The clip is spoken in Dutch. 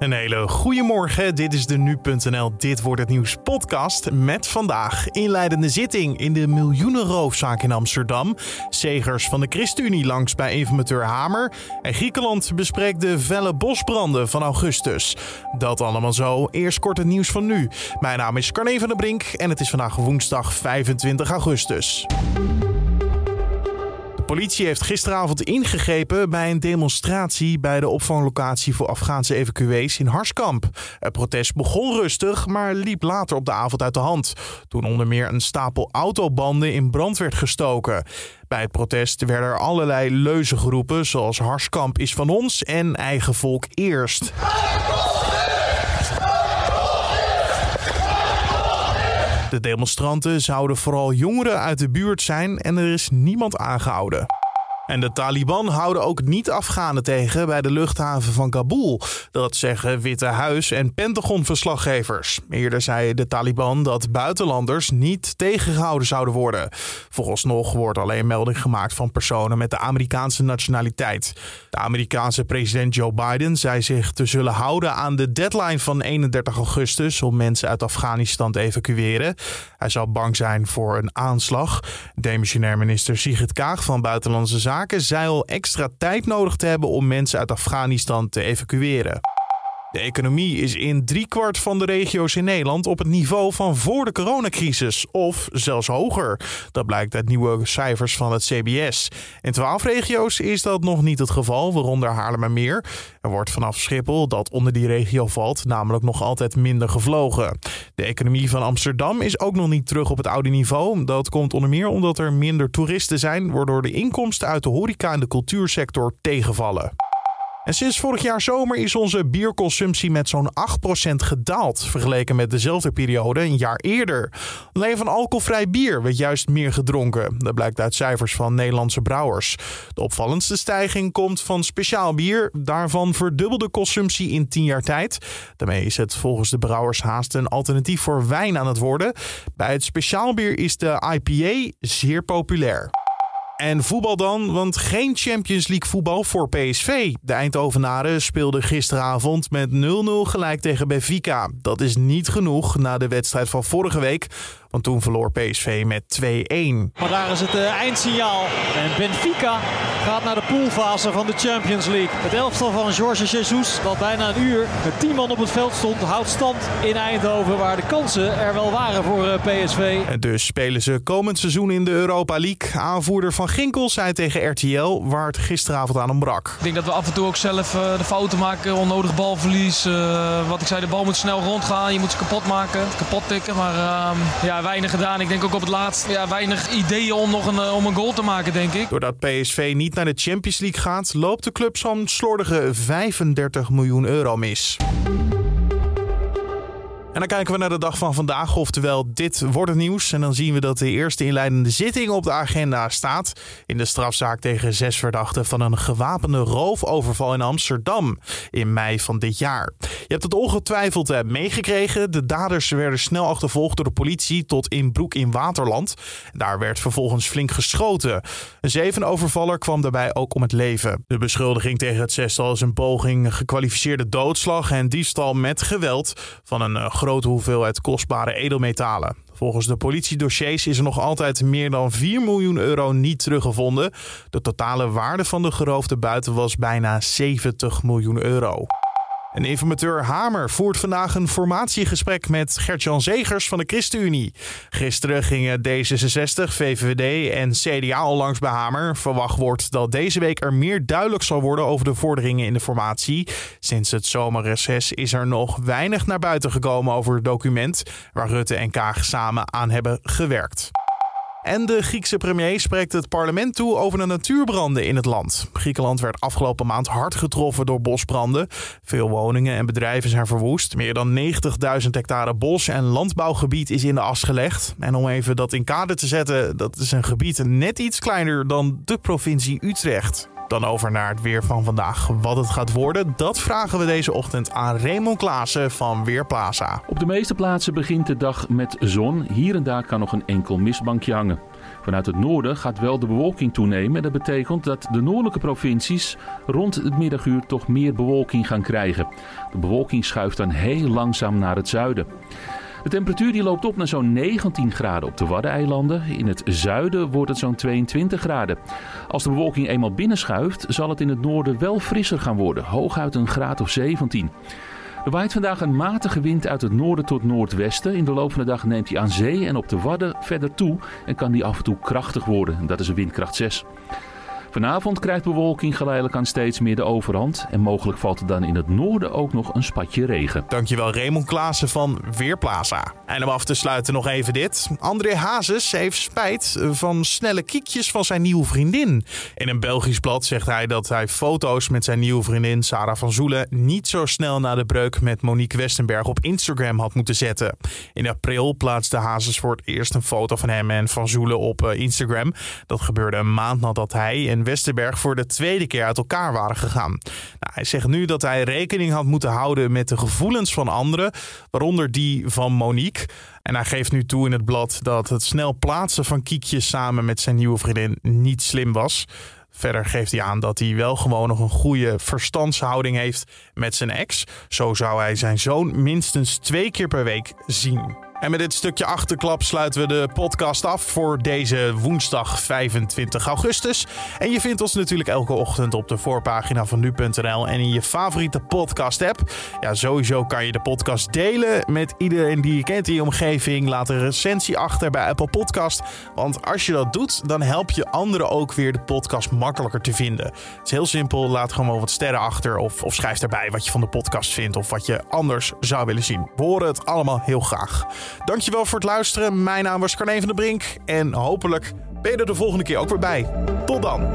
Een hele goede morgen. Dit is de nu.nl Dit wordt het nieuws podcast met vandaag inleidende zitting in de miljoenenroofzaak in Amsterdam. Zegers van de ChristenUnie langs bij informateur Hamer en Griekenland bespreekt de felle bosbranden van augustus. Dat allemaal zo. Eerst kort het nieuws van nu. Mijn naam is Carne van der Brink en het is vandaag woensdag 25 augustus politie heeft gisteravond ingegrepen bij een demonstratie bij de opvanglocatie voor Afghaanse evacuees in Harskamp. Het protest begon rustig, maar liep later op de avond uit de hand. Toen onder meer een stapel autobanden in brand werd gestoken. Bij het protest werden er allerlei leuzen geroepen, zoals Harskamp is van ons en eigen volk eerst. De demonstranten zouden vooral jongeren uit de buurt zijn en er is niemand aangehouden. En de Taliban houden ook niet Afghanen tegen bij de luchthaven van Kabul. Dat zeggen Witte Huis- en Pentagon-verslaggevers. Eerder zei de Taliban dat buitenlanders niet tegengehouden zouden worden. Volgens nog wordt alleen melding gemaakt van personen met de Amerikaanse nationaliteit. De Amerikaanse president Joe Biden zei zich te zullen houden aan de deadline van 31 augustus om mensen uit Afghanistan te evacueren. Hij zou bang zijn voor een aanslag. Demissionair minister Sigrid Kaag van Buitenlandse Zaken zaken zij al extra tijd nodig te hebben om mensen uit Afghanistan te evacueren. De economie is in driekwart van de regio's in Nederland op het niveau van voor de coronacrisis, of zelfs hoger. Dat blijkt uit nieuwe cijfers van het CBS. In twaalf regio's is dat nog niet het geval, waaronder Haarlemmermeer. Er wordt vanaf Schiphol, dat onder die regio valt, namelijk nog altijd minder gevlogen. De economie van Amsterdam is ook nog niet terug op het oude niveau. Dat komt onder meer omdat er minder toeristen zijn, waardoor de inkomsten uit de horeca en de cultuursector tegenvallen. Sinds vorig jaar zomer is onze bierconsumptie met zo'n 8% gedaald, vergeleken met dezelfde periode een jaar eerder. Alleen van alcoholvrij bier werd juist meer gedronken. Dat blijkt uit cijfers van Nederlandse brouwers. De opvallendste stijging komt van speciaal bier. Daarvan verdubbelde consumptie in 10 jaar tijd. Daarmee is het volgens de brouwers haast een alternatief voor wijn aan het worden. Bij het speciaal bier is de IPA zeer populair. En voetbal dan, want geen Champions League voetbal voor PSV. De Eindhovenaren speelden gisteravond met 0-0 gelijk tegen Benfica. Dat is niet genoeg na de wedstrijd van vorige week want toen verloor PSV met 2-1. Maar daar is het uh, eindsignaal. En Benfica gaat naar de poolfase van de Champions League. Het elftal van Jorge Jesus, dat bijna een uur met 10 man op het veld stond, houdt stand in Eindhoven. Waar de kansen er wel waren voor eh, PSV. En dus spelen ze komend seizoen in de Europa League. Aanvoerder van Ginkel zei tegen RTL waar het gisteravond aan ontbrak. Ik denk dat we af en toe ook zelf uh, de fouten maken. Onnodig balverlies. wat ik zei, de bal moet snel rondgaan. Je moet ze kapot maken, kapot tikken. Maar ehm, ja, weinig gedaan. Ik denk ook op het laatst ja, weinig ideeën om nog een, eh, om een goal te maken, denk ik. Doordat PSV niet naar de Champions League gaat, loopt de club zo'n slordige 35 miljoen euro mis. En dan kijken we naar de dag van vandaag, oftewel dit wordt het nieuws. En dan zien we dat de eerste inleidende zitting op de agenda staat. In de strafzaak tegen zes verdachten van een gewapende roofoverval in Amsterdam in mei van dit jaar. Je hebt het ongetwijfeld eh, meegekregen. De daders werden snel achtervolgd door de politie tot in Broek in Waterland. Daar werd vervolgens flink geschoten. Een zevenovervaller kwam daarbij ook om het leven. De beschuldiging tegen het zestal is een poging gekwalificeerde doodslag en diefstal met geweld van een eh, grote hoeveelheid kostbare edelmetalen. Volgens de politiedossiers is er nog altijd meer dan 4 miljoen euro niet teruggevonden. De totale waarde van de geroofde buiten was bijna 70 miljoen euro. En informateur Hamer voert vandaag een formatiegesprek met Gert-Jan Zegers van de ChristenUnie. Gisteren gingen D66, VVD en CDA al langs bij Hamer. Verwacht wordt dat deze week er meer duidelijk zal worden over de vorderingen in de formatie. Sinds het zomerreces is er nog weinig naar buiten gekomen over het document waar Rutte en Kaag samen aan hebben gewerkt. En de Griekse premier spreekt het parlement toe over de natuurbranden in het land. Griekenland werd afgelopen maand hard getroffen door bosbranden. Veel woningen en bedrijven zijn verwoest. Meer dan 90.000 hectare bos en landbouwgebied is in de as gelegd. En om even dat in kader te zetten, dat is een gebied net iets kleiner dan de provincie Utrecht. Dan over naar het weer van vandaag. Wat het gaat worden, dat vragen we deze ochtend aan Raymond Klaassen van Weerplaza. Op de meeste plaatsen begint de dag met zon. Hier en daar kan nog een enkel mistbankje hangen. Vanuit het noorden gaat wel de bewolking toenemen. En dat betekent dat de noordelijke provincies rond het middaguur toch meer bewolking gaan krijgen. De bewolking schuift dan heel langzaam naar het zuiden. De temperatuur die loopt op naar zo'n 19 graden op de Waddeneilanden. In het zuiden wordt het zo'n 22 graden. Als de bewolking eenmaal binnenschuift, zal het in het noorden wel frisser gaan worden. Hooguit een graad of 17. Er waait vandaag een matige wind uit het noorden tot noordwesten. In de loop van de dag neemt hij aan zee en op de Wadden verder toe en kan die af en toe krachtig worden. Dat is een windkracht 6. Vanavond krijgt bewolking geleidelijk aan steeds meer de overhand. En mogelijk valt er dan in het noorden ook nog een spatje regen. Dankjewel Raymond Klaassen van Weerplaza. En om af te sluiten nog even dit. André Hazes heeft spijt van snelle kiekjes van zijn nieuwe vriendin. In een Belgisch blad zegt hij dat hij foto's met zijn nieuwe vriendin Sarah van Zoelen niet zo snel na de breuk met Monique Westenberg op Instagram had moeten zetten. In april plaatste Hazes voor het eerst een foto van hem en van Zoelen op eh, Instagram. Dat gebeurde een maand nadat hij en Westerberg voor de tweede keer uit elkaar waren gegaan. Nou, hij zegt nu dat hij rekening had moeten houden met de gevoelens van anderen, waaronder die van Monique. En hij geeft nu toe in het blad dat het snel plaatsen van kiekjes samen met zijn nieuwe vriendin niet slim was. Verder geeft hij aan dat hij wel gewoon nog een goede verstandshouding heeft met zijn ex. Zo zou hij zijn zoon minstens twee keer per week zien. En met dit stukje achterklap sluiten we de podcast af voor deze woensdag 25 augustus. En je vindt ons natuurlijk elke ochtend op de voorpagina van nu.nl en in je favoriete podcast-app. Ja, sowieso kan je de podcast delen met iedereen die je kent in je omgeving. Laat een recensie achter bij Apple Podcast. Want als je dat doet, dan help je anderen ook weer de podcast makkelijker te vinden. Het is heel simpel. Laat gewoon wat sterren achter of, of schrijf daarbij wat je van de podcast vindt of wat je anders zou willen zien. We horen het allemaal heel graag. Dankjewel voor het luisteren. Mijn naam was Carne van der Brink. En hopelijk ben je er de volgende keer ook weer bij. Tot dan.